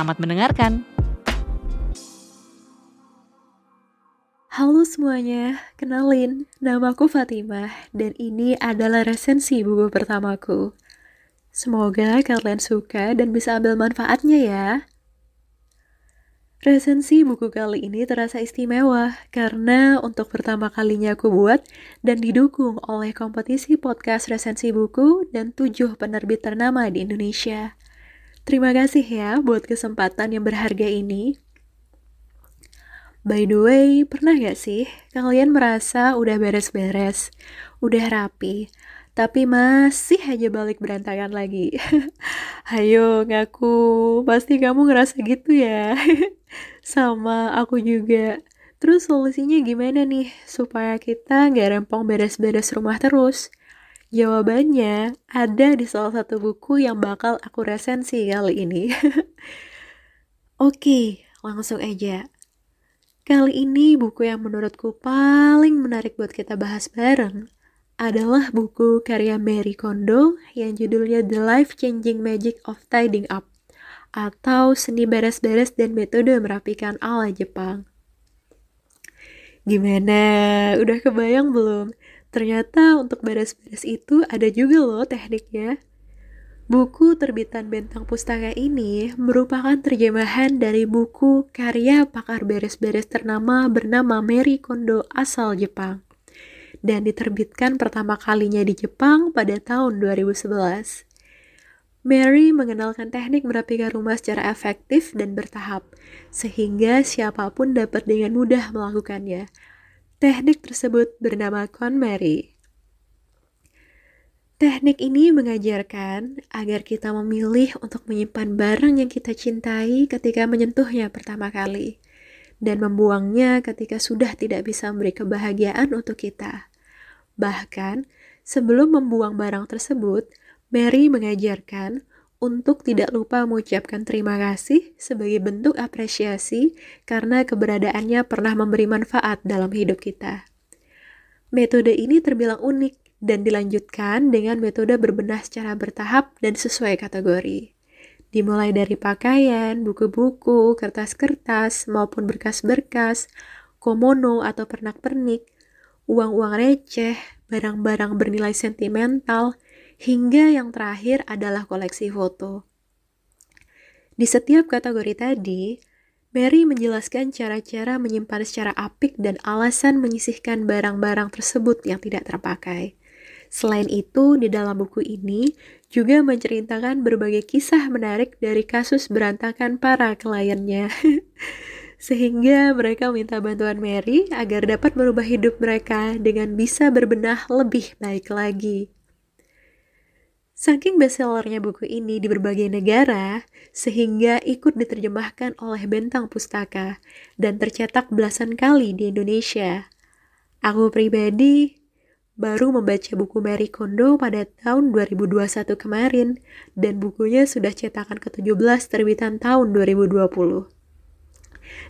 Selamat mendengarkan. Halo semuanya, kenalin, namaku Fatimah dan ini adalah resensi buku pertamaku. Semoga kalian suka dan bisa ambil manfaatnya ya. Resensi buku kali ini terasa istimewa karena untuk pertama kalinya aku buat dan didukung oleh kompetisi podcast resensi buku dan tujuh penerbit ternama di Indonesia. Terima kasih ya buat kesempatan yang berharga ini. By the way, pernah gak sih kalian merasa udah beres-beres, udah rapi, tapi masih aja balik berantakan lagi? Hayo ngaku, pasti kamu ngerasa gitu ya. Sama aku juga. Terus solusinya gimana nih supaya kita nggak rempong beres-beres rumah terus? Jawabannya ada di salah satu buku yang bakal aku resensi kali ini. Oke, langsung aja. Kali ini buku yang menurutku paling menarik buat kita bahas bareng adalah buku karya Mary Kondo yang judulnya The Life Changing Magic of Tidying Up atau Seni Beres-Beres dan Metode Merapikan ala Jepang. Gimana? Udah kebayang belum? Ternyata untuk beres-beres itu ada juga loh tekniknya. Buku terbitan Bentang Pustaka ini merupakan terjemahan dari buku karya pakar beres-beres ternama bernama Mary Kondo asal Jepang dan diterbitkan pertama kalinya di Jepang pada tahun 2011. Mary mengenalkan teknik merapikan rumah secara efektif dan bertahap, sehingga siapa pun dapat dengan mudah melakukannya, Teknik tersebut bernama KonMari. Teknik ini mengajarkan agar kita memilih untuk menyimpan barang yang kita cintai ketika menyentuhnya pertama kali dan membuangnya ketika sudah tidak bisa memberi kebahagiaan untuk kita. Bahkan, sebelum membuang barang tersebut, Mary mengajarkan untuk tidak lupa mengucapkan terima kasih sebagai bentuk apresiasi karena keberadaannya pernah memberi manfaat dalam hidup kita. Metode ini terbilang unik dan dilanjutkan dengan metode berbenah secara bertahap dan sesuai kategori. Dimulai dari pakaian, buku-buku, kertas-kertas, maupun berkas-berkas, komono atau pernak-pernik, uang-uang receh, barang-barang bernilai sentimental, hingga yang terakhir adalah koleksi foto. Di setiap kategori tadi, Mary menjelaskan cara-cara menyimpan secara apik dan alasan menyisihkan barang-barang tersebut yang tidak terpakai. Selain itu, di dalam buku ini juga menceritakan berbagai kisah menarik dari kasus berantakan para kliennya. Sehingga mereka minta bantuan Mary agar dapat merubah hidup mereka dengan bisa berbenah lebih baik lagi. Saking bestsellernya buku ini di berbagai negara, sehingga ikut diterjemahkan oleh Bentang Pustaka dan tercetak belasan kali di Indonesia. Aku pribadi baru membaca buku Mary Kondo pada tahun 2021 kemarin, dan bukunya sudah cetakan ke-17 terbitan tahun 2020.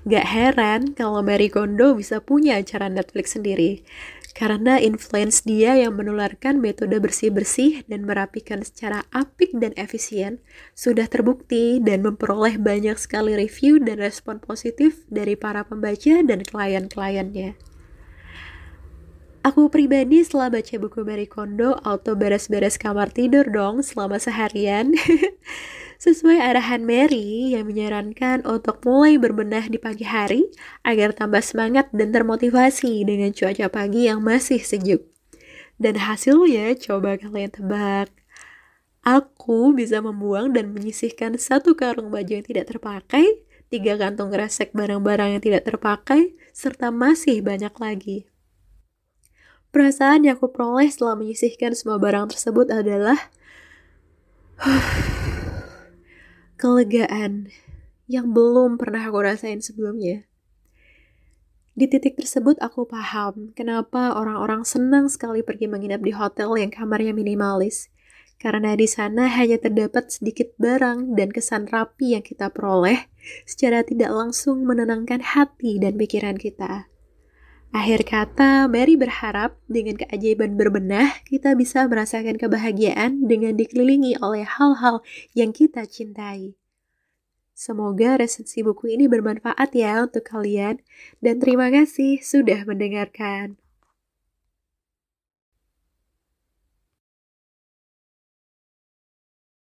Gak heran kalau Mary Kondo bisa punya acara Netflix sendiri, karena influence dia yang menularkan metode bersih-bersih dan merapikan secara apik dan efisien sudah terbukti dan memperoleh banyak sekali review dan respon positif dari para pembaca dan klien-kliennya. Aku pribadi setelah baca buku Mary Kondo auto beres-beres kamar tidur dong selama seharian. Sesuai arahan Mary yang menyarankan untuk mulai berbenah di pagi hari agar tambah semangat dan termotivasi dengan cuaca pagi yang masih sejuk. Dan hasilnya coba kalian tebak. Aku bisa membuang dan menyisihkan satu karung baju yang tidak terpakai, tiga kantong resek barang-barang yang tidak terpakai, serta masih banyak lagi. Perasaan yang aku peroleh setelah menyisihkan semua barang tersebut adalah kelegaan yang belum pernah aku rasain sebelumnya. Di titik tersebut aku paham kenapa orang-orang senang sekali pergi menginap di hotel yang kamarnya minimalis. Karena di sana hanya terdapat sedikit barang dan kesan rapi yang kita peroleh secara tidak langsung menenangkan hati dan pikiran kita. Akhir kata, Mary berharap dengan keajaiban berbenah, kita bisa merasakan kebahagiaan dengan dikelilingi oleh hal-hal yang kita cintai. Semoga resensi buku ini bermanfaat ya untuk kalian, dan terima kasih sudah mendengarkan.